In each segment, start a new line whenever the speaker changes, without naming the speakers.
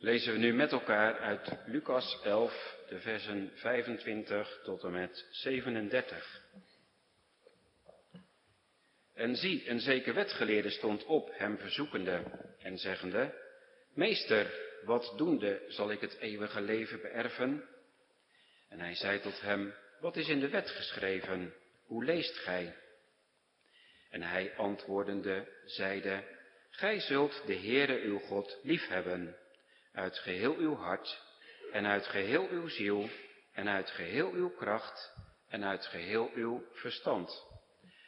lezen we nu met elkaar uit Lucas 11, de versen 25 tot en met 37. En zie, een zeker wetgeleerde stond op, hem verzoekende en zeggende, Meester, wat doende zal ik het eeuwige leven beërven? En hij zei tot hem, Wat is in de wet geschreven? Hoe leest gij? En hij antwoordende zeide, Gij zult de Heere uw God liefhebben, uit geheel uw hart en uit geheel uw ziel en uit geheel uw kracht en uit geheel uw verstand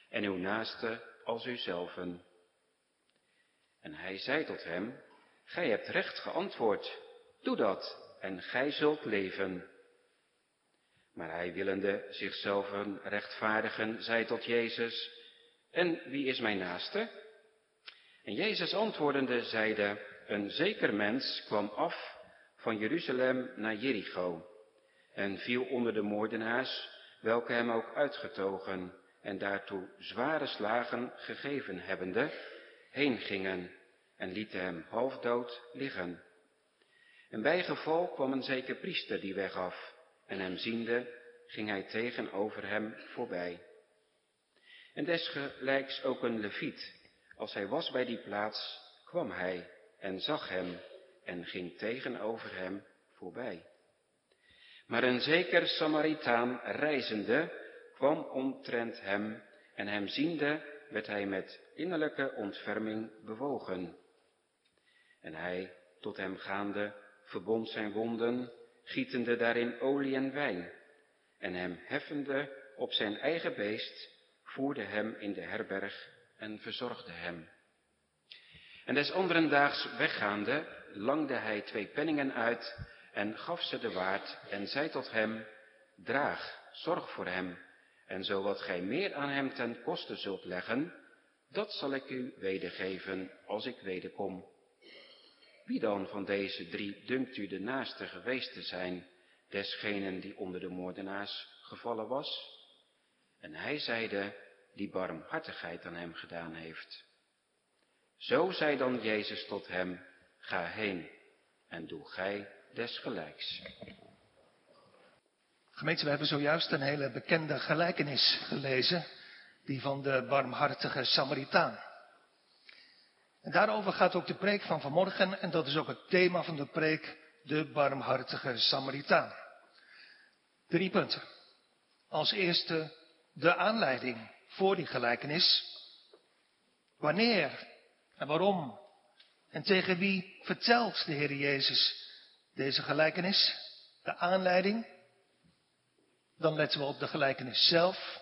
en uw naaste als uzelven. En hij zei tot hem, Gij hebt recht geantwoord, doe dat en gij zult leven. Maar hij willende zichzelf rechtvaardigen, zei tot Jezus, En wie is mijn naaste? En Jezus antwoordende zeide, Een zeker mens kwam af van Jeruzalem naar Jericho en viel onder de moordenaars, welke hem ook uitgetogen en daartoe zware slagen gegeven hebbende, heen gingen en lieten hem halfdood liggen. En bij geval kwam een zeker priester die weg af, en hem ziende, ging hij tegenover hem voorbij. En desgelijks ook een leviet, als hij was bij die plaats, kwam hij en zag hem en ging tegenover hem voorbij. Maar een zeker Samaritaan reizende kwam omtrent hem en hem ziende werd hij met innerlijke ontferming bewogen. En hij, tot hem gaande, verbond zijn wonden, gietende daarin olie en wijn, en hem heffende op zijn eigen beest, voerde hem in de herberg en verzorgde hem. En des anderen daags weggaande, langde hij twee penningen uit en gaf ze de waard en zei tot hem, draag, zorg voor hem, en zo wat gij meer aan hem ten koste zult leggen, dat zal ik u wedergeven als ik wederkom. Wie dan van deze drie dunkt u de naaste geweest te zijn, desgenen die onder de moordenaars gevallen was? En hij zeide, die barmhartigheid aan hem gedaan heeft. Zo zei dan Jezus tot hem, ga heen en doe gij desgelijks.
Gemeente, we hebben zojuist een hele bekende gelijkenis gelezen, die van de barmhartige Samaritaan. En daarover gaat ook de preek van vanmorgen en dat is ook het thema van de preek, de barmhartige Samaritaan. Drie punten. Als eerste de aanleiding voor die gelijkenis. Wanneer en waarom en tegen wie vertelt de Heer Jezus deze gelijkenis? De aanleiding. Dan letten we op de gelijkenis zelf.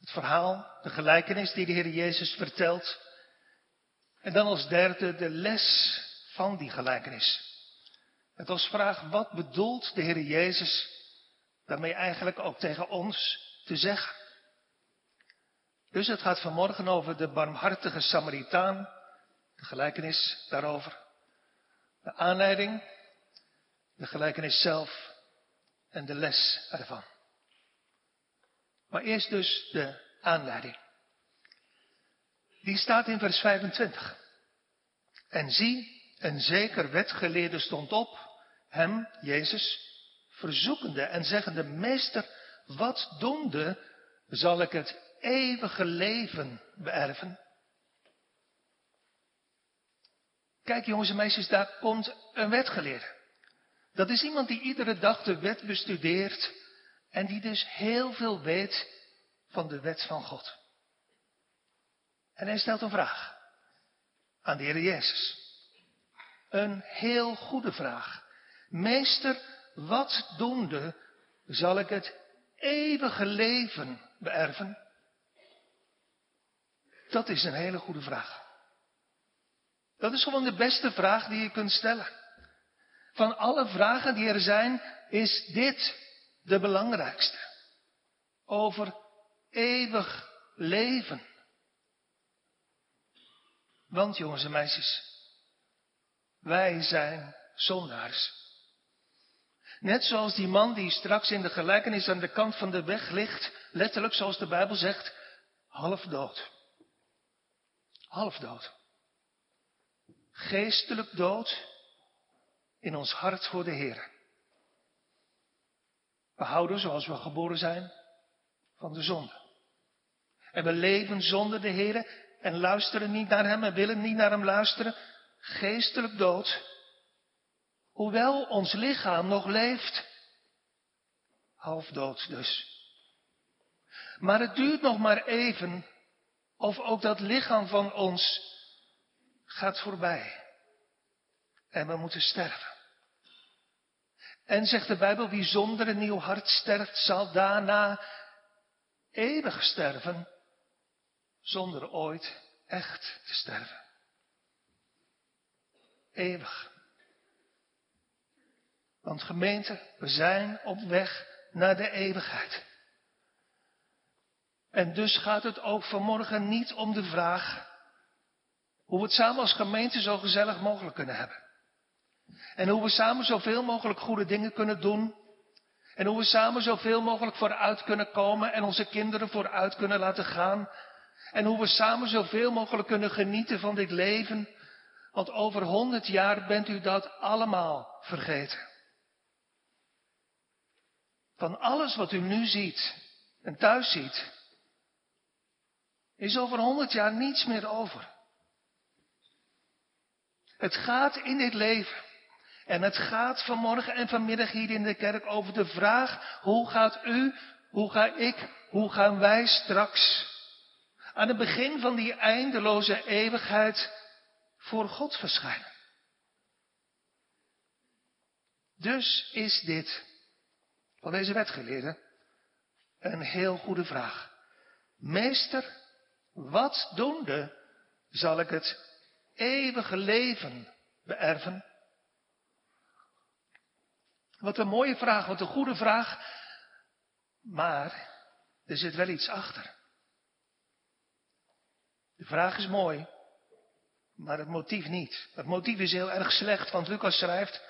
Het verhaal, de gelijkenis die de Heer Jezus vertelt. En dan als derde de les van die gelijkenis. Met als vraag, wat bedoelt de Heer Jezus daarmee eigenlijk ook tegen ons te zeggen? Dus het gaat vanmorgen over de barmhartige Samaritaan, de gelijkenis daarover, de aanleiding, de gelijkenis zelf en de les ervan. Maar eerst dus de aanleiding. Die staat in vers 25. En zie, een zeker wetgeleerde stond op, hem, Jezus, verzoekende en zeggende, meester, wat doende zal ik het eeuwige leven beërven? Kijk jongens en meisjes, daar komt een wetgeleerde. Dat is iemand die iedere dag de wet bestudeert en die dus heel veel weet van de wet van God. En hij stelt een vraag aan de Heer Jezus. Een heel goede vraag. Meester, wat doende zal ik het eeuwige leven beërven? Dat is een hele goede vraag. Dat is gewoon de beste vraag die je kunt stellen. Van alle vragen die er zijn, is dit de belangrijkste. Over eeuwig leven. Want jongens en meisjes, wij zijn zondaars. Net zoals die man die straks in de gelijkenis aan de kant van de weg ligt, letterlijk zoals de Bijbel zegt, half dood. Half dood. Geestelijk dood, in ons hart voor de Heer. We houden zoals we geboren zijn van de zonde. En we leven zonder de Heer en luisteren niet naar Hem en willen niet naar Hem luisteren. Geestelijk dood. Hoewel ons lichaam nog leeft. Half dood dus. Maar het duurt nog maar even of ook dat lichaam van ons gaat voorbij. En we moeten sterven. En zegt de Bijbel, wie zonder een nieuw hart sterft, zal daarna eeuwig sterven, zonder ooit echt te sterven. Eeuwig. Want gemeente, we zijn op weg naar de eeuwigheid. En dus gaat het ook vanmorgen niet om de vraag hoe we het samen als gemeente zo gezellig mogelijk kunnen hebben. En hoe we samen zoveel mogelijk goede dingen kunnen doen. En hoe we samen zoveel mogelijk vooruit kunnen komen en onze kinderen vooruit kunnen laten gaan. En hoe we samen zoveel mogelijk kunnen genieten van dit leven. Want over honderd jaar bent u dat allemaal vergeten. Van alles wat u nu ziet en thuis ziet, is over honderd jaar niets meer over. Het gaat in dit leven. En het gaat vanmorgen en vanmiddag hier in de kerk over de vraag, hoe gaat u, hoe ga ik, hoe gaan wij straks aan het begin van die eindeloze eeuwigheid voor God verschijnen. Dus is dit, van deze wetgeleerde, een heel goede vraag. Meester, wat doende zal ik het eeuwige leven beërven? Wat een mooie vraag, wat een goede vraag. Maar er zit wel iets achter. De vraag is mooi, maar het motief niet. Het motief is heel erg slecht, want Lucas schrijft,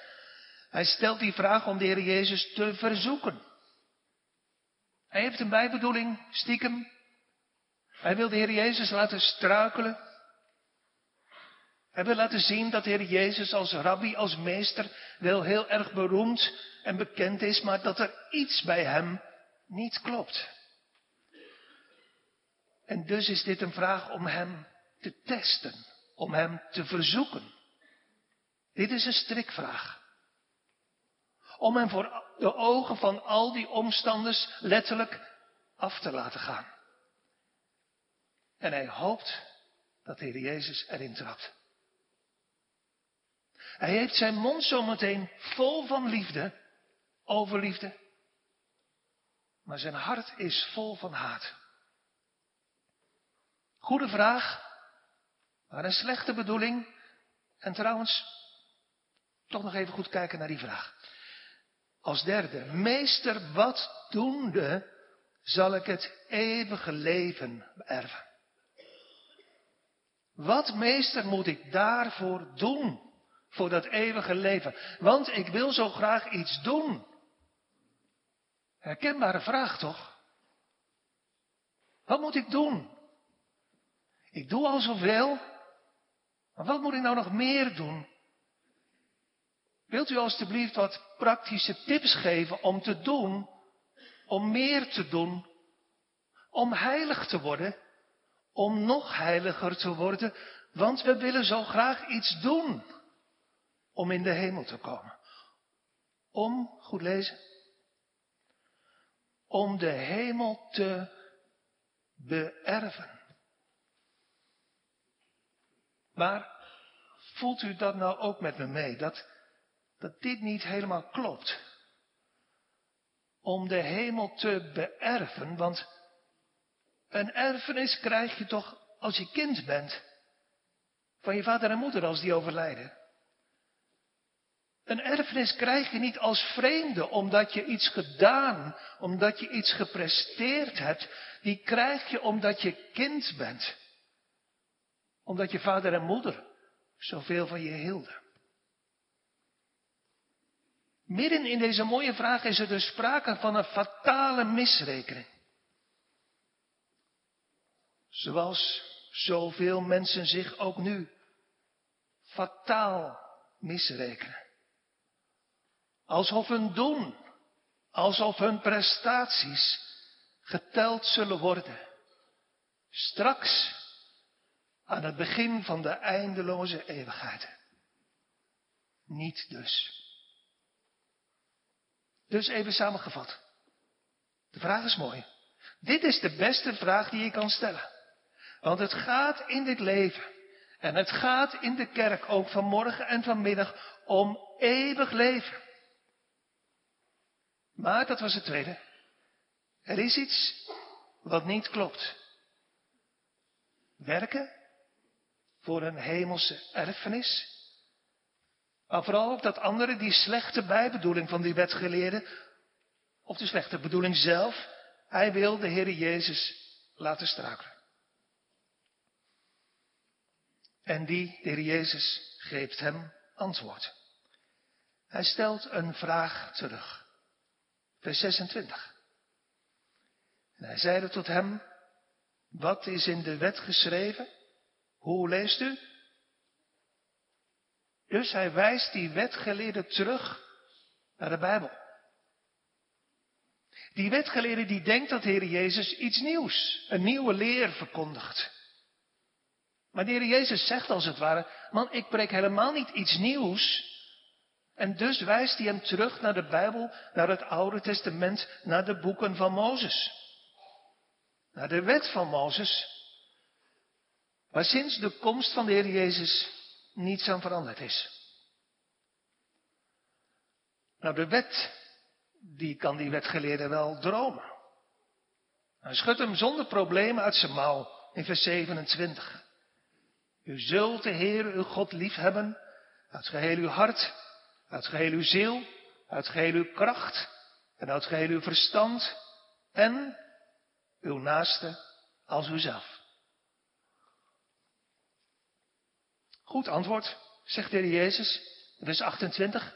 hij stelt die vraag om de Heer Jezus te verzoeken. Hij heeft een bijbedoeling, stiekem, hij wil de Heer Jezus laten struikelen. Hij wil laten zien dat de Heer Jezus als rabbi, als meester, wel heel erg beroemd en bekend is, maar dat er iets bij hem niet klopt. En dus is dit een vraag om hem te testen, om hem te verzoeken. Dit is een strikvraag. Om hem voor de ogen van al die omstanders letterlijk af te laten gaan. En hij hoopt dat de Heer Jezus erin trapt. Hij heeft zijn mond zometeen vol van liefde, over liefde, maar zijn hart is vol van haat. Goede vraag, maar een slechte bedoeling. En trouwens, toch nog even goed kijken naar die vraag. Als derde, meester, wat doende zal ik het eeuwige leven beërven? Wat, meester, moet ik daarvoor doen? Voor dat eeuwige leven. Want ik wil zo graag iets doen. Herkenbare vraag toch? Wat moet ik doen? Ik doe al zoveel. Maar wat moet ik nou nog meer doen? Wilt u alstublieft wat praktische tips geven om te doen, om meer te doen, om heilig te worden? Om nog heiliger te worden, want we willen zo graag iets doen om in de hemel te komen. Om, goed lezen, om de hemel te beërven. Maar voelt u dat nou ook met me mee, dat, dat dit niet helemaal klopt? Om de hemel te beërven, want een erfenis krijg je toch als je kind bent. Van je vader en moeder als die overlijden. Een erfenis krijg je niet als vreemde omdat je iets gedaan, omdat je iets gepresteerd hebt. Die krijg je omdat je kind bent. Omdat je vader en moeder zoveel van je hielden. Midden in deze mooie vraag is er dus sprake van een fatale misrekening. Zoals zoveel mensen zich ook nu fataal misrekenen. alsof hun doen, alsof hun prestaties geteld zullen worden. Straks aan het begin van de eindeloze eeuwigheid. Niet dus. Dus even samengevat. De vraag is mooi. Dit is de beste vraag die je kan stellen. Want het gaat in dit leven en het gaat in de kerk ook vanmorgen en vanmiddag om eeuwig leven. Maar dat was het tweede. Er is iets wat niet klopt. Werken voor een hemelse erfenis. Maar vooral ook dat anderen die slechte bijbedoeling van die wetgeleerden, of de slechte bedoeling zelf, hij wil de Heer Jezus laten struikelen. En die, de Heer Jezus, geeft hem antwoord. Hij stelt een vraag terug. Vers 26. En hij zeide tot hem, wat is in de wet geschreven? Hoe leest u? Dus hij wijst die wetgeleerde terug naar de Bijbel. Die wetgeleerde die denkt dat de Heer Jezus iets nieuws, een nieuwe leer verkondigt. Maar de Heer Jezus zegt als het ware, man, ik preek helemaal niet iets nieuws. En dus wijst hij hem terug naar de Bijbel, naar het Oude Testament, naar de boeken van Mozes. Naar de wet van Mozes. Waar sinds de komst van de Heer Jezus niets aan veranderd is. Nou, de wet, die kan die wetgeleerde wel dromen. Hij schudt hem zonder problemen uit zijn mouw in vers 27. U zult de Heer uw God lief hebben uit geheel uw hart, uit geheel uw ziel, uit geheel uw kracht en uit geheel uw verstand en uw naaste als uzelf. Goed antwoord, zegt de Heer Jezus, vers 28.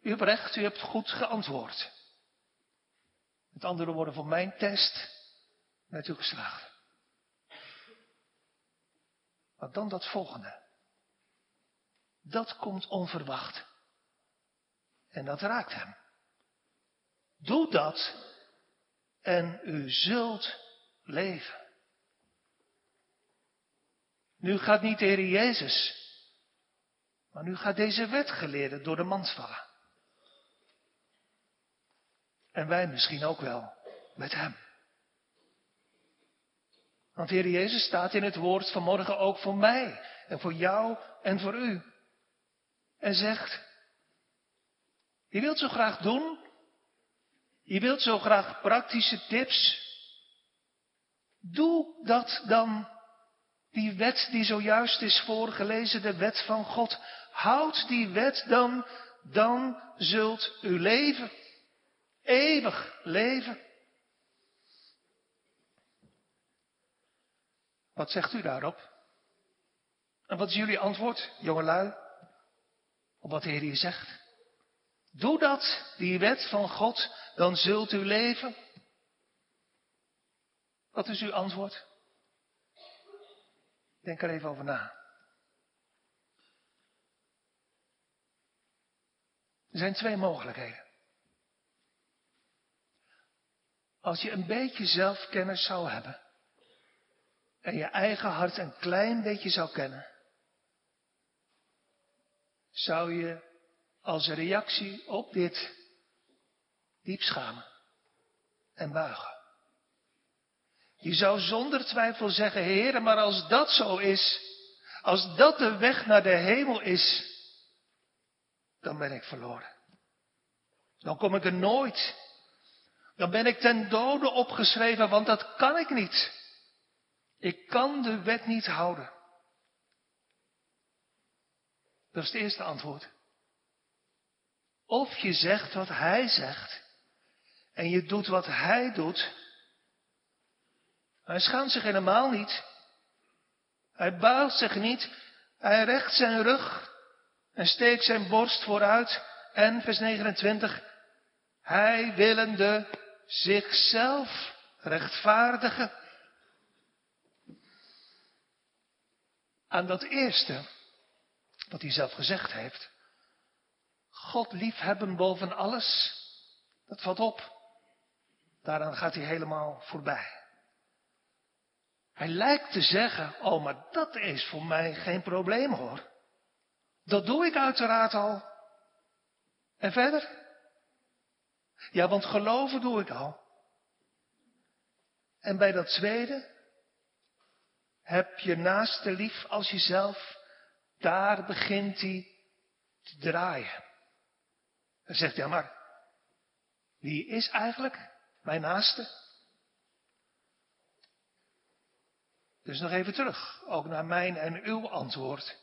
U hebt recht, u hebt goed geantwoord. Met andere woorden, voor mijn test bent u geslaagd. Maar dan dat volgende. Dat komt onverwacht. En dat raakt hem. Doe dat en u zult leven. Nu gaat niet de Jezus, maar nu gaat deze wetgeleerde door de mand vallen. En wij misschien ook wel met hem. Want Heer Jezus staat in het woord vanmorgen ook voor mij en voor jou en voor u. En zegt, je wilt zo graag doen, je wilt zo graag praktische tips. Doe dat dan. Die wet die zojuist is voorgelezen, de wet van God. Houd die wet dan, dan zult u leven. Eeuwig leven. Wat zegt u daarop? En wat is jullie antwoord, jongelui, op wat de Heer hier zegt? Doe dat, die wet van God, dan zult u leven. Wat is uw antwoord? Denk er even over na. Er zijn twee mogelijkheden. Als je een beetje zelfkennis zou hebben en je eigen hart een klein beetje zou kennen, zou je als reactie op dit diep schamen en buigen. Je zou zonder twijfel zeggen, Heer, maar als dat zo is, als dat de weg naar de hemel is, dan ben ik verloren. Dan kom ik er nooit. Dan ben ik ten dode opgeschreven, want dat kan ik niet. Ik kan de wet niet houden. Dat is het eerste antwoord. Of je zegt wat hij zegt en je doet wat hij doet. Hij schaamt zich helemaal niet. Hij buigt zich niet. Hij recht zijn rug en steekt zijn borst vooruit. En vers 29. Hij willende zichzelf rechtvaardigen. Aan dat eerste, wat hij zelf gezegd heeft. God liefhebben boven alles, dat valt op. Daaraan gaat hij helemaal voorbij. Hij lijkt te zeggen, oh maar dat is voor mij geen probleem hoor. Dat doe ik uiteraard al. En verder? Ja, want geloven doe ik al. En bij dat tweede, heb je naaste lief als jezelf, daar begint hij te draaien. Dan zegt hij, ja maar, wie is eigenlijk mijn naaste? Dus nog even terug, ook naar mijn en uw antwoord.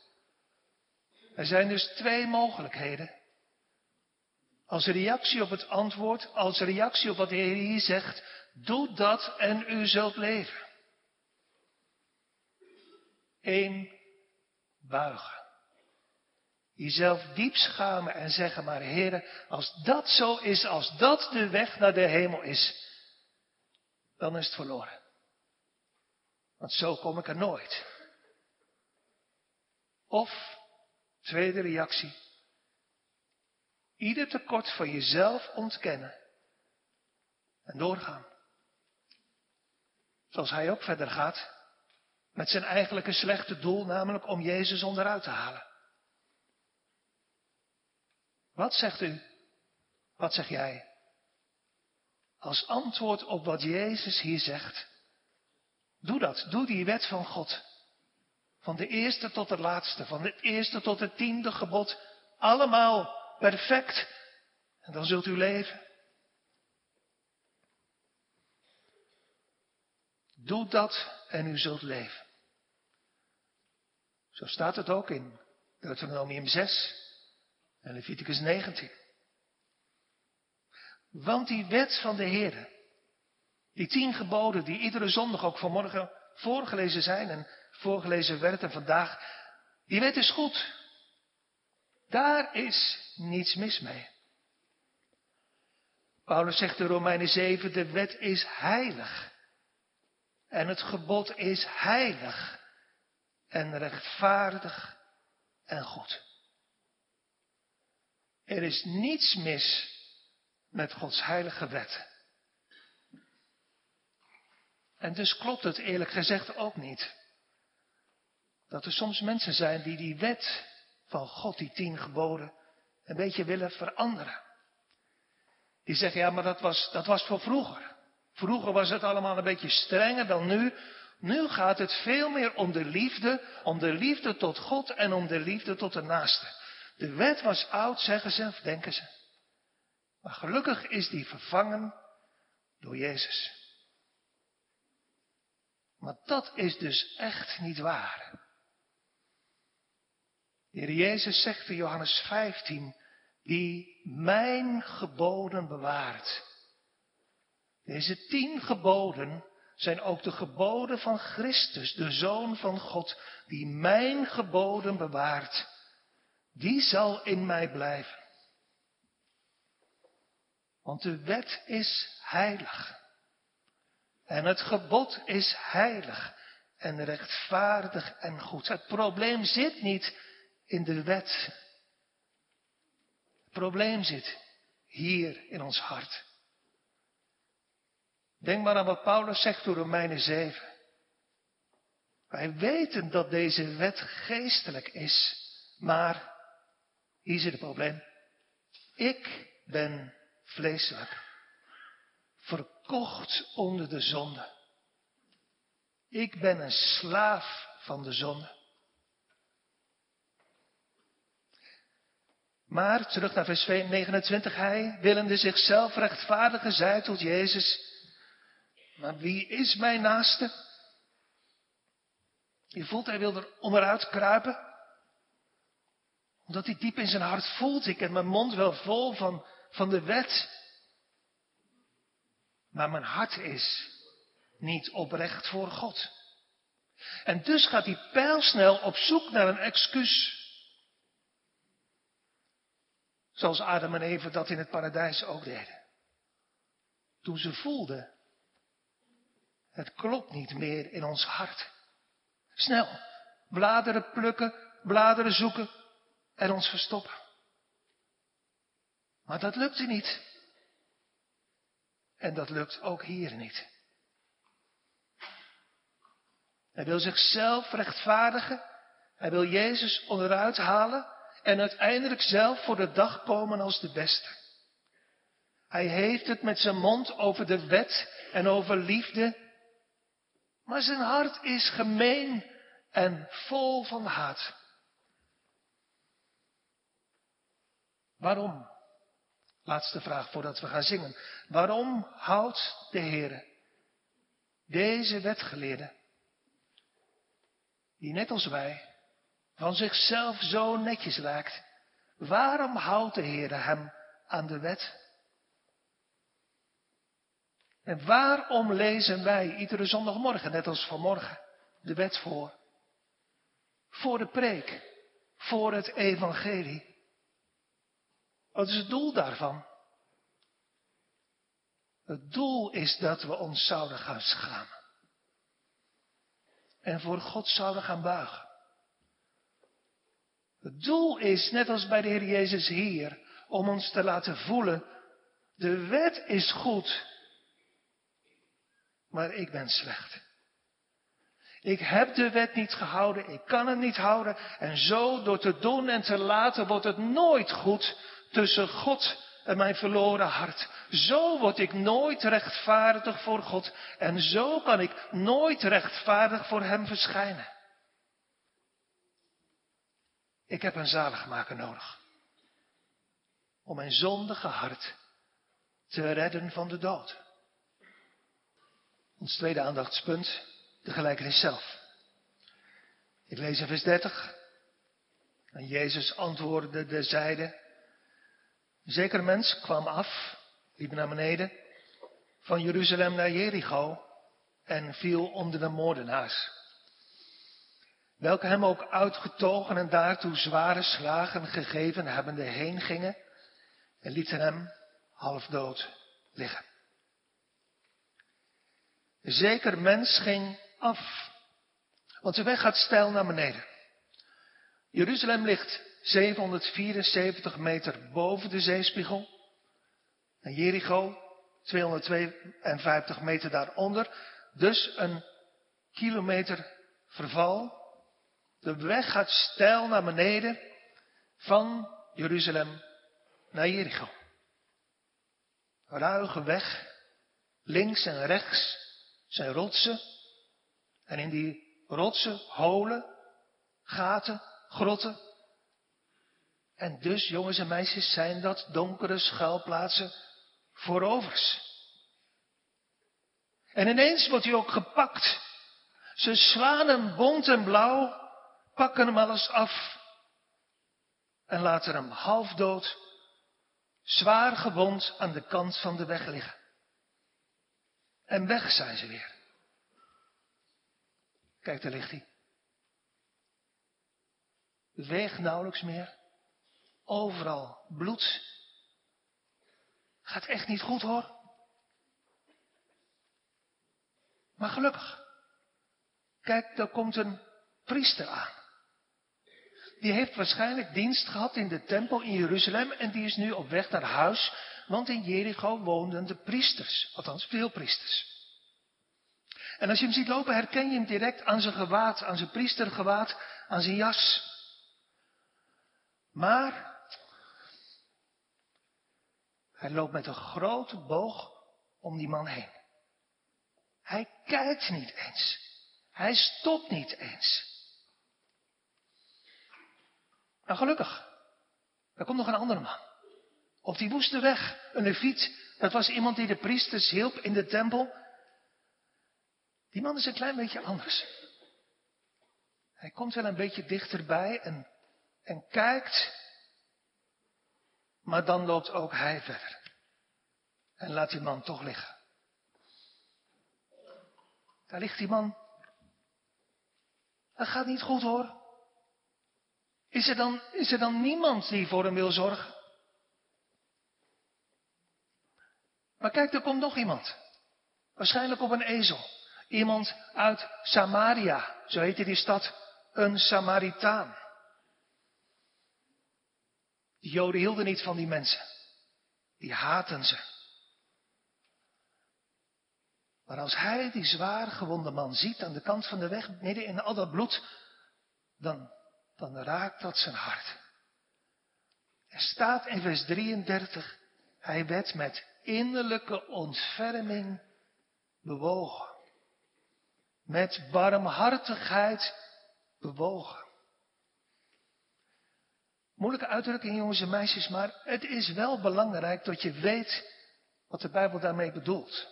Er zijn dus twee mogelijkheden. Als reactie op het antwoord, als reactie op wat de Heer hier zegt, doe dat en u zult leven. Eén, buigen. Jezelf diep schamen en zeggen maar, Heer, als dat zo is, als dat de weg naar de hemel is, dan is het verloren. Want zo kom ik er nooit. Of, tweede reactie, ieder tekort van jezelf ontkennen en doorgaan. Zoals hij ook verder gaat met zijn eigenlijke slechte doel, namelijk om Jezus onderuit te halen. Wat zegt u? Wat zeg jij? Als antwoord op wat Jezus hier zegt, doe dat. Doe die wet van God. Van de eerste tot de laatste, van het eerste tot het tiende gebod. Allemaal perfect. En dan zult u leven. Doe dat en u zult leven. Zo staat het ook in Deuteronomium 6 en Leviticus 19. Want die wet van de Heer, die tien geboden die iedere zondag ook vanmorgen voorgelezen zijn en voorgelezen werden vandaag, die wet is goed. Daar is niets mis mee. Paulus zegt in Romeinen 7, de wet is heilig. En het gebod is heilig en rechtvaardig en goed. Er is niets mis met Gods heilige wet. En dus klopt het eerlijk gezegd ook niet. Dat er soms mensen zijn die die wet van God, die tien geboden, een beetje willen veranderen. Die zeggen, ja, maar dat was, dat was voor vroeger. Vroeger was het allemaal een beetje strenger dan nu. Nu gaat het veel meer om de liefde, om de liefde tot God en om de liefde tot de naaste. De wet was oud, zeggen ze of denken ze. Maar gelukkig is die vervangen door Jezus. Maar dat is dus echt niet waar. De Heer Jezus zegt in Johannes 15, die mijn geboden bewaart. Deze tien geboden zijn ook de geboden van Christus, de Zoon van God, die mijn geboden bewaart. Die zal in mij blijven. Want de wet is heilig. En het gebod is heilig en rechtvaardig en goed. Het probleem zit niet in de wet. Het probleem zit hier in ons hart. Denk maar aan wat Paulus zegt door Romeinen 7. Wij weten dat deze wet geestelijk is, maar hier zit het probleem. Ik ben vleeselijk, verkocht onder de zonde. Ik ben een slaaf van de zonde. Maar, terug naar vers 29, hij, willende zichzelf rechtvaardigen, zei tot Jezus, maar wie is mijn naaste? Je voelt, hij wil er onderuit kruipen. Omdat hij diep in zijn hart voelt, ik heb mijn mond wel vol van, van de wet. Maar mijn hart is niet oprecht voor God. En dus gaat hij pijlsnel op zoek naar een excuus. Zoals Adam en Eva dat in het paradijs ook deden. Toen ze voelden het klopt niet meer in ons hart. Snel, bladeren plukken, bladeren zoeken en ons verstoppen. Maar dat lukte niet. En dat lukt ook hier niet. Hij wil zichzelf rechtvaardigen. Hij wil Jezus onderuit halen en uiteindelijk zelf voor de dag komen als de beste. Hij heeft het met zijn mond over de wet en over liefde, maar zijn hart is gemeen en vol van haat. Waarom? Laatste vraag voordat we gaan zingen. Waarom houdt de Heer deze wetgeleerde, die net als wij van zichzelf zo netjes lijkt, waarom houdt de Heer hem aan de wet? En waarom lezen wij iedere zondagmorgen, net als vanmorgen, de wet voor? Voor de preek, voor het evangelie. Wat is het doel daarvan? Het doel is dat we ons zouden gaan schamen. En voor God zouden gaan buigen. Het doel is, net als bij de Heer Jezus hier, om ons te laten voelen, de wet is goed, maar ik ben slecht. Ik heb de wet niet gehouden, ik kan het niet houden. En zo, door te doen en te laten, wordt het nooit goed tussen God en mijn verloren hart. Zo word ik nooit rechtvaardig voor God. En zo kan ik nooit rechtvaardig voor Hem verschijnen. Ik heb een zaligmaker nodig. Om mijn zondige hart te redden van de dood. Ons tweede aandachtspunt, de gelijkenis zelf. Ik lees in vers 30. En Jezus antwoordde de zijde. Zeker mens kwam af, liep naar beneden, van Jeruzalem naar Jericho en viel onder de moordenaars. Welke hem ook uitgetogen en daartoe zware slagen gegeven hebbende heen gingen en lieten hem half dood liggen. Zeker mens ging af, want de weg gaat steil naar beneden. Jeruzalem ligt 774 meter boven de zeespiegel. En Jericho 252 meter daaronder. Dus een kilometer verval. De weg gaat steil naar beneden van Jeruzalem naar Jericho. Ruige weg. Links en rechts zijn rotsen. En in die rotsen holen, gaten, grotten. En dus, jongens en meisjes, zijn dat donkere schuilplaatsen voor rovers. En ineens wordt hij ook gepakt. Ze hem bont en blauw, pakken hem alles af en laten hem half dood, zwaar gewond aan de kant van de weg liggen. En weg zijn ze weer. Kijk, daar ligt hij. Weegt nauwelijks meer. Overal bloed. Gaat echt niet goed hoor. Maar gelukkig. Kijk, er komt een priester aan. Die heeft waarschijnlijk dienst gehad in de tempel in Jeruzalem en die is nu op weg naar huis, want in Jericho woonden de priesters, althans veel priesters. En als je hem ziet lopen, herken je hem direct aan zijn gewaad, aan zijn priestergewaad, aan zijn jas. Maar hij loopt met een grote boog om die man heen. Hij kijkt niet eens. Hij stopt niet eens. Nou, gelukkig. Er komt nog een andere man. Op die woeste weg, een leviet. Dat was iemand die de priesters hielp in de tempel. Die man is een klein beetje anders. Hij komt wel een beetje dichterbij en, en kijkt. Maar dan loopt ook hij verder. En laat die man toch liggen. Daar ligt die man. Dat gaat niet goed hoor. Is er dan, is er dan niemand die voor hem wil zorgen? Maar kijk, er komt nog iemand. Waarschijnlijk op een ezel. Iemand uit Samaria, zo heette die stad, een Samaritaan. De Joden hielden niet van die mensen. die haten ze. Maar als hij die zwaar gewonde man ziet aan de kant van de weg, midden in al dat bloed, dan, dan raakt dat zijn hart. Er staat in vers 33, hij werd met innerlijke ontferming bewogen. Met barmhartigheid bewogen. Moeilijke uitdrukking, jongens en meisjes, maar het is wel belangrijk dat je weet wat de Bijbel daarmee bedoelt.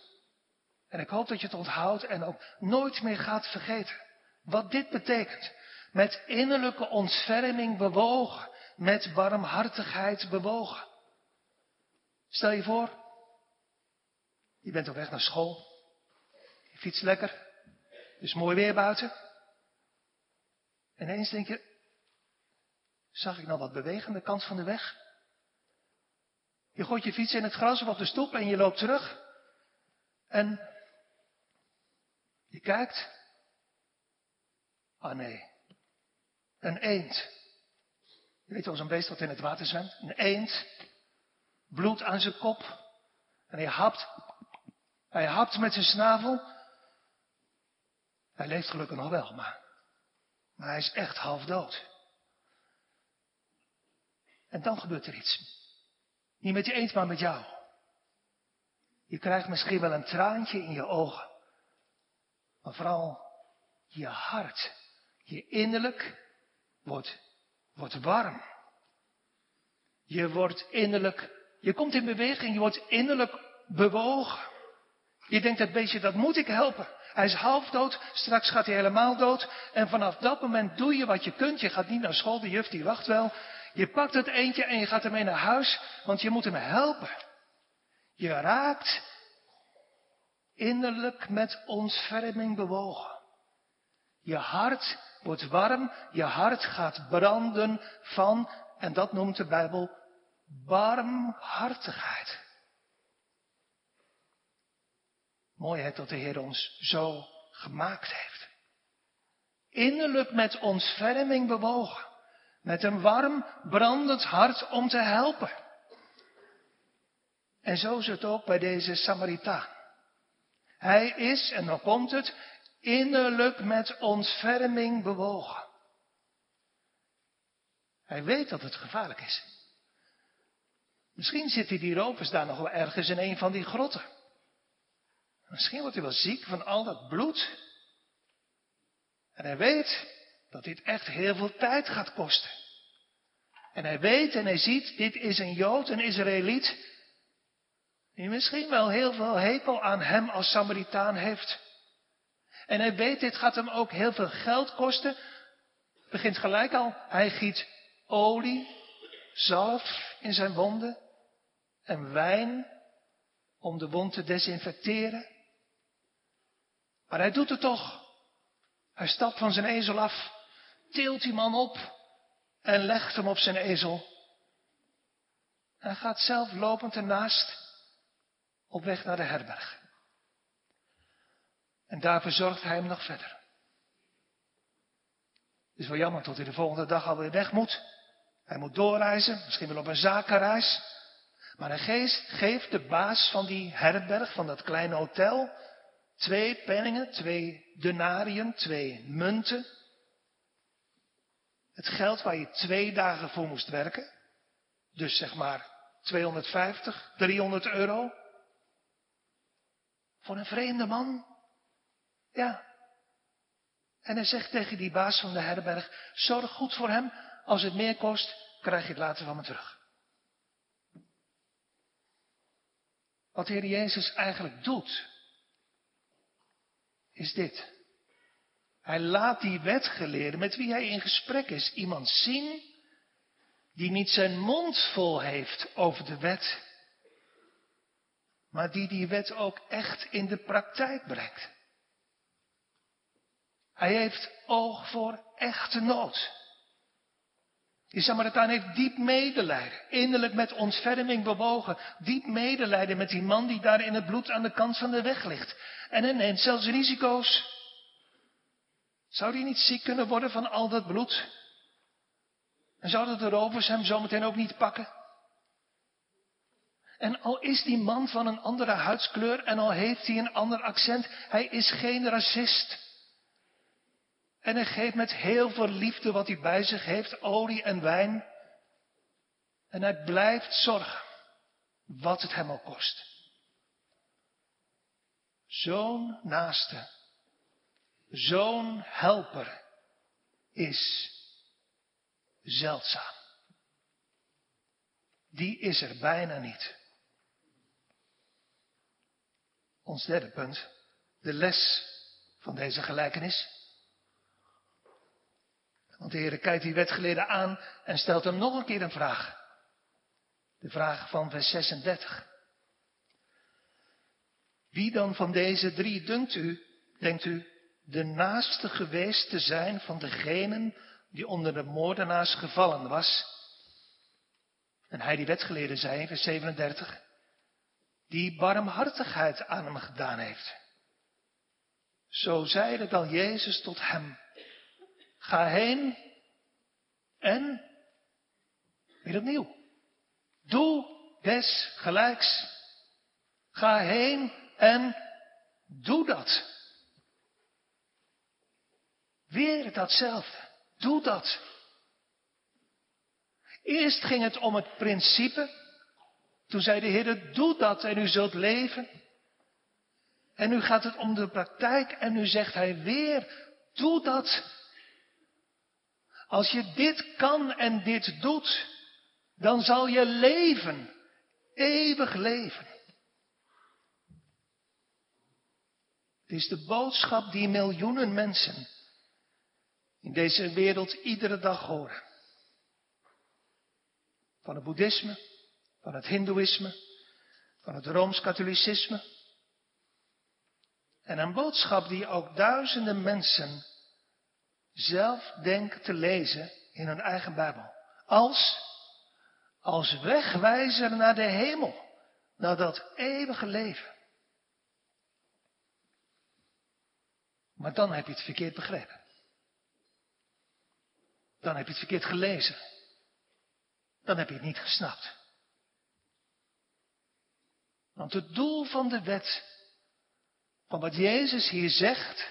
En ik hoop dat je het onthoudt en ook nooit meer gaat vergeten. Wat dit betekent. Met innerlijke ontferming bewogen. Met barmhartigheid bewogen. Stel je voor, je bent op weg naar school. Je fietst lekker. Het is mooi weer buiten. En ineens denk je, zag ik nou wat bewegen aan de kant van de weg? Je gooit je fiets in het gras of op de stoep en je loopt terug. En je kijkt. Ah nee. Een eend. Je weet wel zo'n beest wat in het water zwemt. Een eend. Bloed aan zijn kop. En hij hapt. Hij hapt met zijn snavel. Hij leeft gelukkig nog wel, maar, maar hij is echt half dood. En dan gebeurt er iets. Niet met je eend, maar met jou. Je krijgt misschien wel een traantje in je ogen. Maar vooral je hart, je innerlijk wordt, wordt warm. Je wordt innerlijk, je komt in beweging, je wordt innerlijk bewogen. Je denkt dat beestje, dat moet ik helpen. Hij is half dood, straks gaat hij helemaal dood. En vanaf dat moment doe je wat je kunt. Je gaat niet naar school, de juf die wacht wel. Je pakt het eentje en je gaat ermee naar huis, want je moet hem helpen. Je raakt innerlijk met ontferming bewogen. Je hart wordt warm, je hart gaat branden van, en dat noemt de Bijbel, barmhartigheid. Mooi hè, dat de Heer ons zo gemaakt heeft. Innerlijk met ontferming bewogen. Met een warm, brandend hart om te helpen. En zo is het ook bij deze Samaritaan. Hij is, en dan komt het, innerlijk met ontferming bewogen. Hij weet dat het gevaarlijk is. Misschien zit hij die rovers daar nog wel ergens in een van die grotten. Misschien wordt hij wel ziek van al dat bloed. En hij weet dat dit echt heel veel tijd gaat kosten. En hij weet en hij ziet, dit is een Jood, een Israëliet, die misschien wel heel veel hekel aan hem als Samaritaan heeft. En hij weet, dit gaat hem ook heel veel geld kosten. Begint gelijk al, hij giet olie, zalf in zijn wonden en wijn om de wond te desinfecteren. Maar hij doet het toch. Hij stapt van zijn ezel af, tilt die man op en legt hem op zijn ezel. Hij gaat zelf lopend ernaast op weg naar de herberg. En daar verzorgt hij hem nog verder. Het is wel jammer tot hij de volgende dag alweer weg moet. Hij moet doorreizen, misschien wel op een zakenreis. Maar hij geeft, geeft de baas van die herberg, van dat kleine hotel, twee penningen, twee denariën, twee munten. Het geld waar je twee dagen voor moest werken. Dus zeg maar 250, 300 euro. Voor een vreemde man. Ja. En hij zegt tegen die baas van de herberg, zorg goed voor hem. Als het meer kost, krijg je het later van me terug. Wat de Heer Jezus eigenlijk doet, is dit. Hij laat die wetgeleerde met wie hij in gesprek is, iemand zien die niet zijn mond vol heeft over de wet, maar die die wet ook echt in de praktijk brengt. Hij heeft oog voor echte nood. Die Samaritaan heeft diep medelijden, innerlijk met ontferming bewogen, diep medelijden met die man die daar in het bloed aan de kant van de weg ligt. En hij neemt zelfs risico's. Zou hij niet ziek kunnen worden van al dat bloed? En zouden de rovers hem zometeen ook niet pakken? En al is die man van een andere huidskleur en al heeft hij een ander accent, hij is geen racist. En hij geeft met heel veel liefde wat hij bij zich heeft, olie en wijn. En hij blijft zorgen, wat het hem ook kost. Zo'n naaste, zo'n helper is zeldzaam. Die is er bijna niet. Ons derde punt, de les van deze gelijkenis. Want de Heer kijkt die wetgeleerde aan en stelt hem nog een keer een vraag. De vraag van vers 36. Wie dan van deze drie dunkt u, denkt u, de naaste geweest te zijn van degenen die onder de moordenaars gevallen was? En hij die wetgeleerde zei vers 37, die barmhartigheid aan hem gedaan heeft. Zo zeide dan Jezus tot hem, ga heen en, weer opnieuw, doe des gelijks. Ga heen en doe dat. Weer datzelfde. Doe dat. Eerst ging het om het principe. Toen zei de Heer, doe dat en u zult leven. En nu gaat het om de praktijk en nu zegt hij weer, doe dat. Als je dit kan en dit doet, dan zal je leven, eeuwig leven. Het is de boodschap die miljoenen mensen in deze wereld iedere dag horen. Van het boeddhisme, van het hindoeïsme, van het rooms-katholicisme. En een boodschap die ook duizenden mensen zelf denken te lezen in hun eigen Bijbel. Als, als wegwijzer naar de hemel, naar dat eeuwige leven. Maar dan heb je het verkeerd begrepen. Dan heb je het verkeerd gelezen. Dan heb je het niet gesnapt. Want het doel van de wet, van wat Jezus hier zegt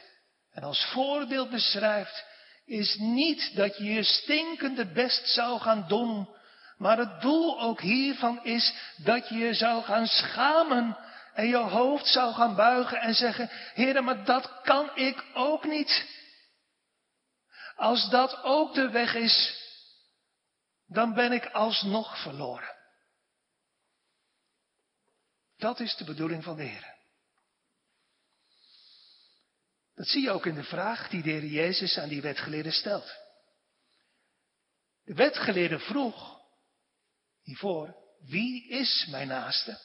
en als voorbeeld beschrijft, is niet dat je je stinkende best zou gaan doen, maar het doel ook hiervan is dat je je zou gaan schamen en je hoofd zou gaan buigen en zeggen, Heer, maar dat kan ik ook niet. Als dat ook de weg is, dan ben ik alsnog verloren. Dat is de bedoeling van de Heer. Dat zie je ook in de vraag die de Heer Jezus aan die wetgeleerde stelt. De wetgeleerde vroeg hiervoor, wie is mijn naaste?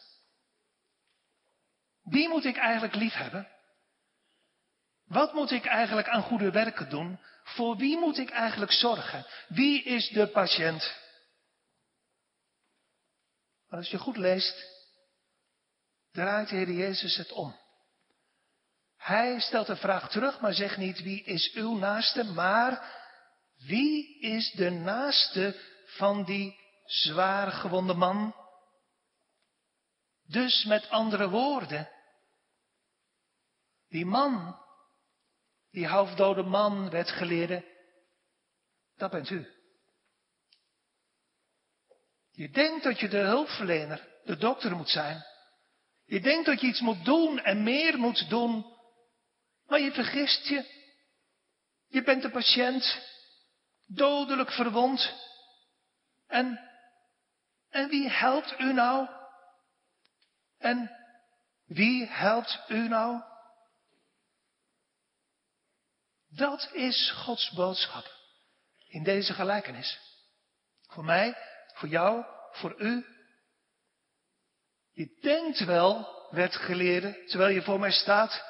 Wie moet ik eigenlijk lief hebben? Wat moet ik eigenlijk aan goede werken doen? Voor wie moet ik eigenlijk zorgen? Wie is de patiënt? Als je goed leest, draait de Heer Jezus het om. Hij stelt de vraag terug, maar zegt niet wie is uw naaste, maar wie is de naaste van die zwaar gewonde man? Dus met andere woorden, die man, die halfdode man, werd geleerde, dat bent u. Je denkt dat je de hulpverlener, de dokter moet zijn. Je denkt dat je iets moet doen en meer moet doen. Maar je vergist je. Je bent de patiënt, dodelijk verwond. En, en wie helpt u nou? En wie helpt u nou? Dat is Gods boodschap in deze gelijkenis. Voor mij, voor jou, voor u. Je denkt wel, werd geleerde, terwijl je voor mij staat,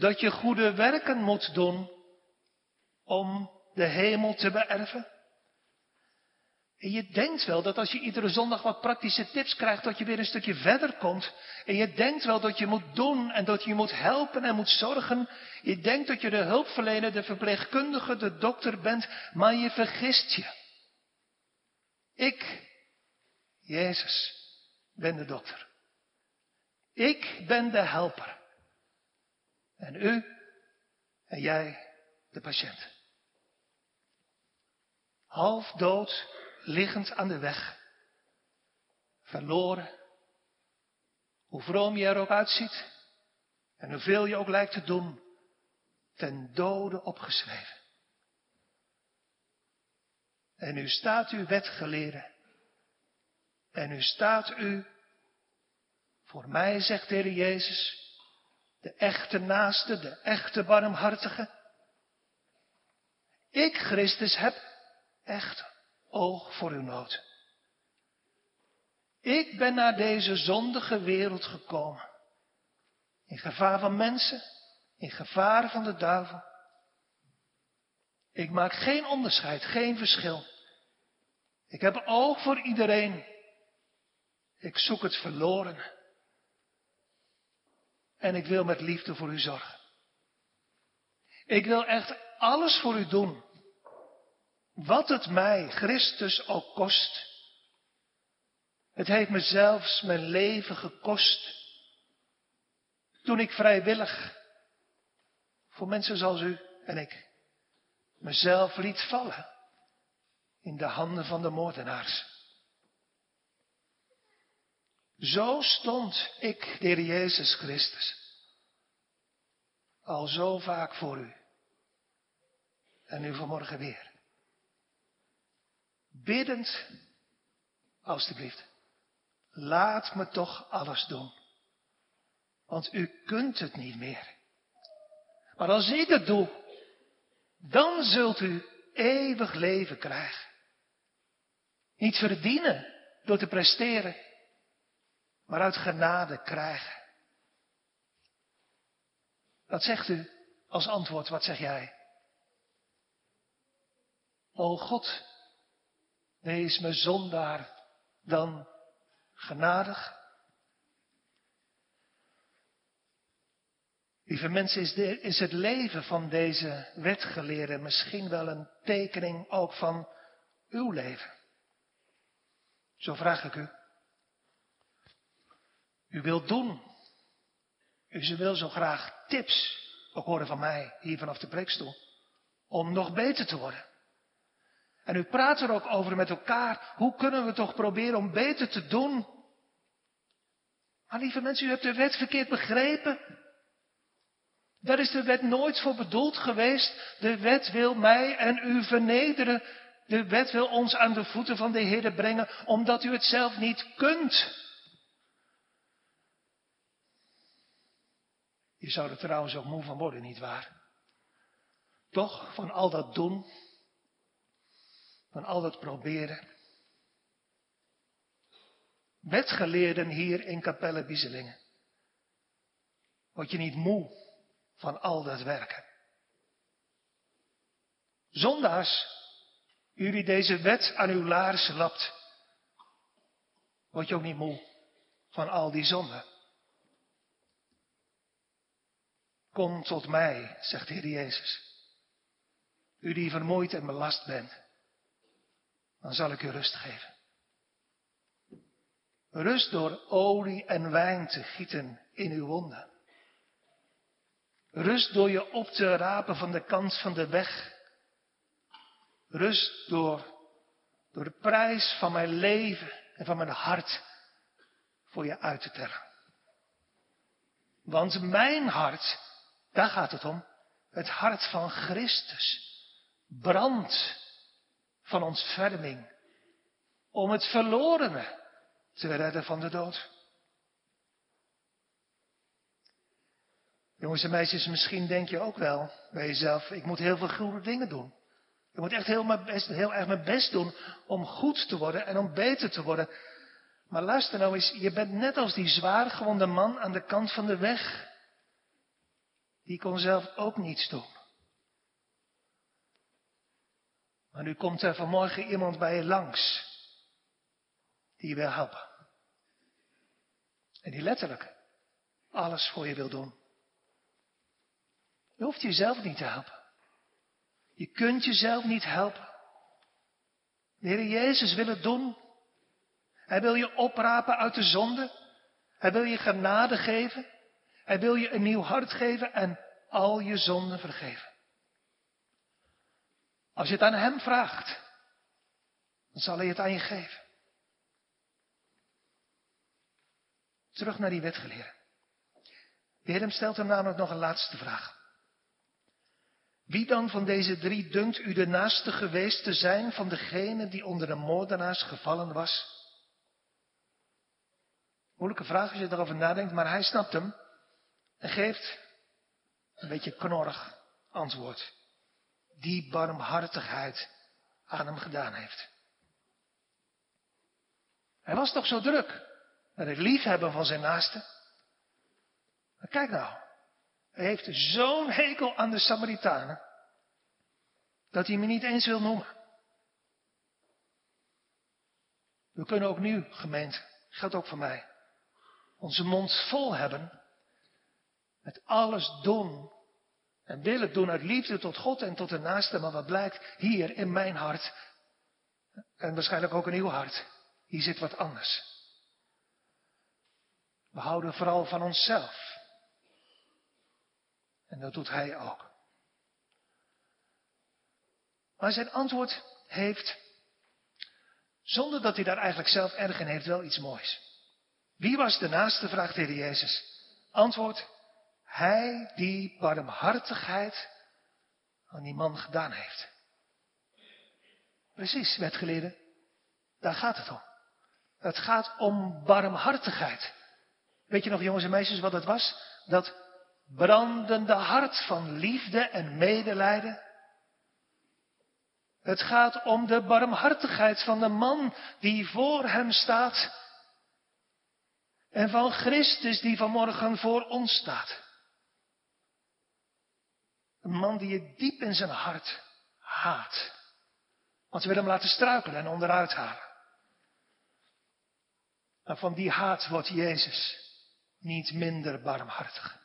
dat je goede werken moet doen om de hemel te beërven. En je denkt wel dat als je iedere zondag wat praktische tips krijgt, dat je weer een stukje verder komt. En je denkt wel dat je moet doen en dat je moet helpen en moet zorgen. Je denkt dat je de hulpverlener, de verpleegkundige, de dokter bent, maar je vergist je. Ik, Jezus, ben de dokter. Ik ben de helper. En u en jij de patiënt. Half dood, liggend aan de weg. Verloren. Hoe vroom je er ook uitziet. En hoeveel je ook lijkt te doen. Ten dode opgeschreven. En nu staat u wetgeleerde. En nu staat u voor mij, zegt de Heer Jezus, de echte naaste, de echte barmhartige. Ik, Christus, heb echt oog voor uw nood. Ik ben naar deze zondige wereld gekomen. In gevaar van mensen, in gevaar van de duivel. Ik maak geen onderscheid, geen verschil. Ik heb oog voor iedereen. Ik zoek het verloren. En ik wil met liefde voor u zorgen. Ik wil echt alles voor u doen. Wat het mij, Christus, ook kost. Het heeft me zelfs mijn leven gekost. Toen ik vrijwillig, voor mensen zoals u en ik, mezelf liet vallen in de handen van de moordenaars. Zo stond ik, de Heer Jezus Christus, al zo vaak voor u. En nu vanmorgen weer. Biddend, alstublieft, laat me toch alles doen. Want u kunt het niet meer. Maar als ik het doe, dan zult u eeuwig leven krijgen. Niet verdienen door te presteren, maar uit genade krijgen. Wat zegt u als antwoord? Wat zeg jij? O God, wees me zondaar dan genadig. Lieve mensen, is, de, is het leven van deze wetgeleerde misschien wel een tekening ook van uw leven? Zo vraag ik u. U wilt doen. U wil zo graag tips ook horen van mij hier vanaf de preekstoel. Om nog beter te worden. En u praat er ook over met elkaar. Hoe kunnen we toch proberen om beter te doen? Maar lieve mensen, u hebt de wet verkeerd begrepen. Daar is de wet nooit voor bedoeld geweest. De wet wil mij en u vernederen. De wet wil ons aan de voeten van de Heer brengen, omdat u het zelf niet kunt. Je zou er trouwens ook moe van worden, nietwaar? Toch, van al dat doen, van al dat proberen. Wetgeleerden hier in Capelle Bieselingen. Word je niet moe van al dat werken? Zondags jullie deze wet aan uw laars lapt, word je ook niet moe van al die zonden. Kom tot mij, zegt de Heer Jezus. U die vermoeid en belast bent, dan zal ik u rust geven. Rust door olie en wijn te gieten in uw wonden. Rust door je op te rapen van de kant van de weg Rust door, door de prijs van mijn leven en van mijn hart voor je uit te tellen. Want mijn hart, daar gaat het om, het hart van Christus, brandt van ontferming om het verlorene te redden van de dood. Jongens en meisjes, misschien denk je ook wel bij jezelf, ik moet heel veel goede dingen doen. Ik moet echt heel, mijn best, heel erg mijn best doen om goed te worden en om beter te worden. Maar luister nou eens, je bent net als die zwaargewonde man aan de kant van de weg. Die kon zelf ook niets doen. Maar nu komt er vanmorgen iemand bij je langs. Die je wil helpen. En die letterlijk alles voor je wil doen. Je hoeft jezelf niet te helpen. Je kunt jezelf niet helpen. De Heer Jezus wil het doen. Hij wil je oprapen uit de zonde. Hij wil je genade geven. Hij wil je een nieuw hart geven en al je zonden vergeven. Als je het aan Hem vraagt, dan zal Hij het aan je geven. Terug naar die wetgeleerde. De Heer stelt hem namelijk nog een laatste vraag. Wie dan van deze drie dunkt u de naaste geweest te zijn van degene die onder de moordenaars gevallen was? Moeilijke vraag als je erover nadenkt, maar hij snapt hem en geeft een beetje knorrig antwoord. Die barmhartigheid aan hem gedaan heeft. Hij was toch zo druk met het liefhebben van zijn naaste. Maar kijk nou, hij heeft zo'n hekel aan de Samaritanen, dat hij me niet eens wil noemen. We kunnen ook nu, gemeente, geldt ook voor mij, onze mond vol hebben met alles doen en willen doen uit liefde tot God en tot de naaste, maar wat blijkt hier in mijn hart en waarschijnlijk ook in uw hart, hier zit wat anders. We houden vooral van onszelf. En dat doet hij ook. Maar zijn antwoord heeft, zonder dat hij daar eigenlijk zelf erg in heeft, wel iets moois. Wie was de naaste, vraagt de Jezus. Antwoord, hij die barmhartigheid aan die man gedaan heeft. Precies, wetgeleerde. Daar gaat het om. Het gaat om barmhartigheid. Weet je nog, jongens en meisjes, wat het was? Dat brandende hart van liefde en medelijden. Het gaat om de barmhartigheid van de man die voor hem staat. En van Christus die vanmorgen voor ons staat. Een man die je diep in zijn hart haat. Want ze willen hem laten struikelen en onderuit halen. Maar van die haat wordt Jezus niet minder barmhartig.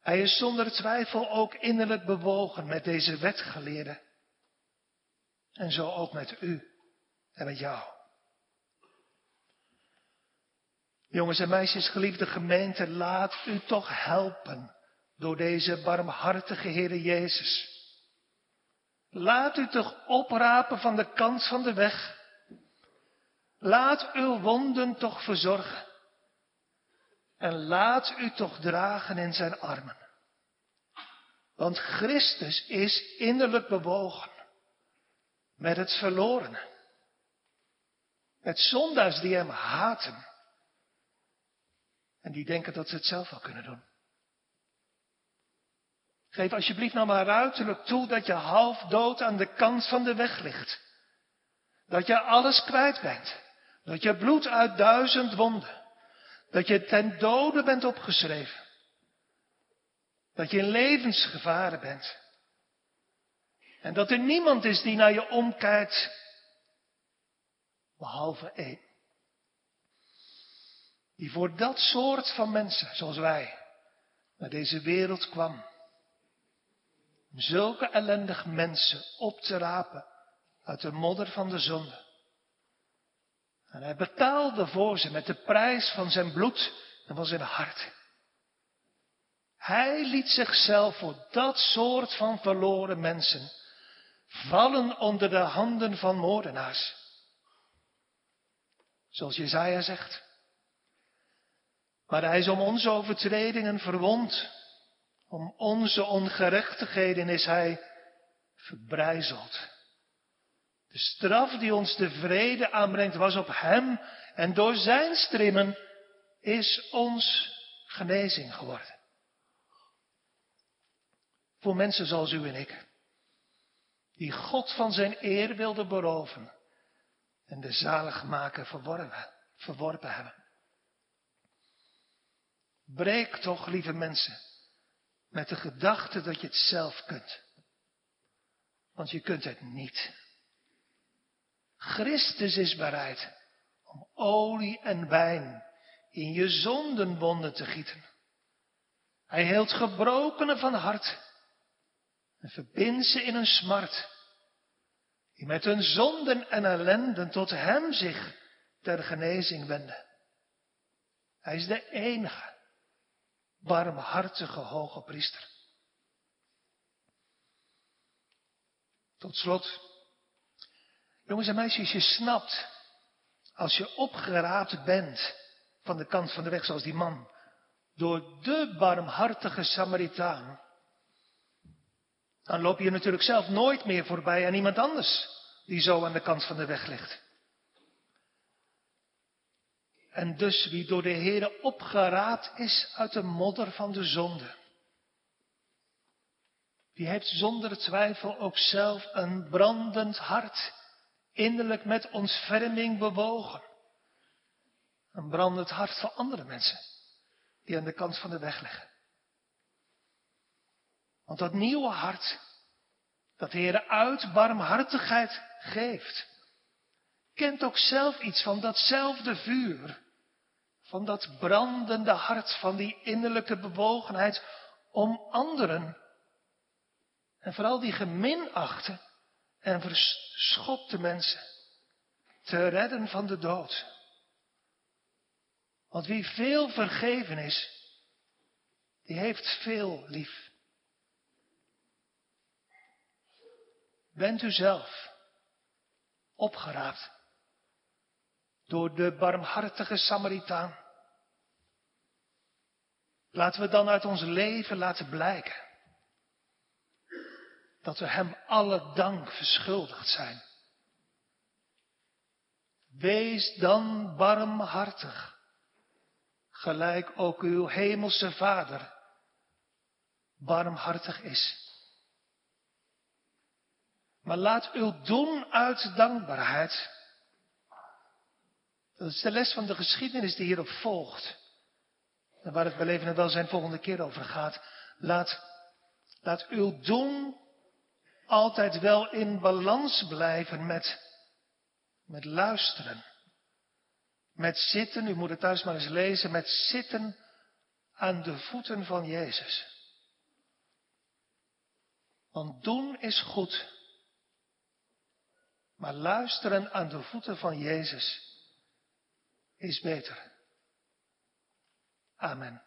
Hij is zonder twijfel ook innerlijk bewogen met deze wetgeleerde. En zo ook met u en met jou. Jongens en meisjes, geliefde gemeente, laat u toch helpen door deze barmhartige Heere Jezus. Laat u toch oprapen van de kant van de weg. Laat uw wonden toch verzorgen. En laat u toch dragen in zijn armen. Want Christus is innerlijk bewogen met het verlorene. Met zondaars die hem haten. En die denken dat ze het zelf wel kunnen doen. Geef alsjeblieft nou maar uiterlijk toe dat je half dood aan de kant van de weg ligt. Dat je alles kwijt bent. Dat je bloed uit duizend wonden. Dat je ten dode bent opgeschreven. Dat je in levensgevaren bent. En dat er niemand is die naar je omkijkt. Behalve één. Die voor dat soort van mensen, zoals wij, naar deze wereld kwam. Zulke ellendige mensen op te rapen uit de modder van de zonde. En hij betaalde voor ze met de prijs van zijn bloed en van zijn hart. Hij liet zichzelf voor dat soort van verloren mensen vallen onder de handen van moordenaars. Zoals Jezaja zegt. Maar hij is om onze overtredingen verwond. Om onze ongerechtigheden is hij verbrijzeld. De straf die ons de vrede aanbrengt was op hem en door zijn strimmen is ons genezing geworden. Voor mensen zoals u en ik, die God van zijn eer wilden beroven en de zaligmaker verworpen, verworpen hebben. Breek toch, lieve mensen, met de gedachte dat je het zelf kunt. Want je kunt het niet. Christus is bereid om olie en wijn in je zondenwonden te gieten. Hij heelt gebrokenen van hart en verbindt ze in een smart die met hun zonden en ellenden tot Hem zich ter genezing wenden. Hij is de enige barmhartige hoge priester. Tot slot, jongens en meisjes, je snapt als je opgeraapt bent van de kant van de weg zoals die man, door de barmhartige Samaritaan, dan loop je natuurlijk zelf nooit meer voorbij aan iemand anders die zo aan de kant van de weg ligt. En dus wie door de Heere opgeraapt is uit de modder van de zonde, die heeft zonder twijfel ook zelf een brandend hart, innerlijk met ontferming bewogen. Een brandend hart voor andere mensen, die aan de kant van de weg liggen. Want dat nieuwe hart, dat de Heer uit barmhartigheid geeft, kent ook zelf iets van datzelfde vuur, van dat brandende hart, van die innerlijke bewogenheid om anderen, en vooral die geminachte en verschopte mensen, te redden van de dood. Want wie veel vergeven is, die heeft veel lief. Bent u zelf opgeraapt door de barmhartige Samaritaan? Laten we dan uit ons leven laten blijken dat we Hem alle dank verschuldigd zijn. Wees dan barmhartig, gelijk ook uw hemelse Vader barmhartig is. Maar laat uw doen uit dankbaarheid. Dat is de les van de geschiedenis die hierop volgt. En waar het bij leven en welzijn volgende keer over gaat. Laat, laat uw doen altijd wel in balans blijven met, met luisteren. Met zitten, u moet het thuis maar eens lezen, met zitten aan de voeten van Jezus. Want doen is goed. Maar luisteren aan de voeten van Jezus is beter. Amen.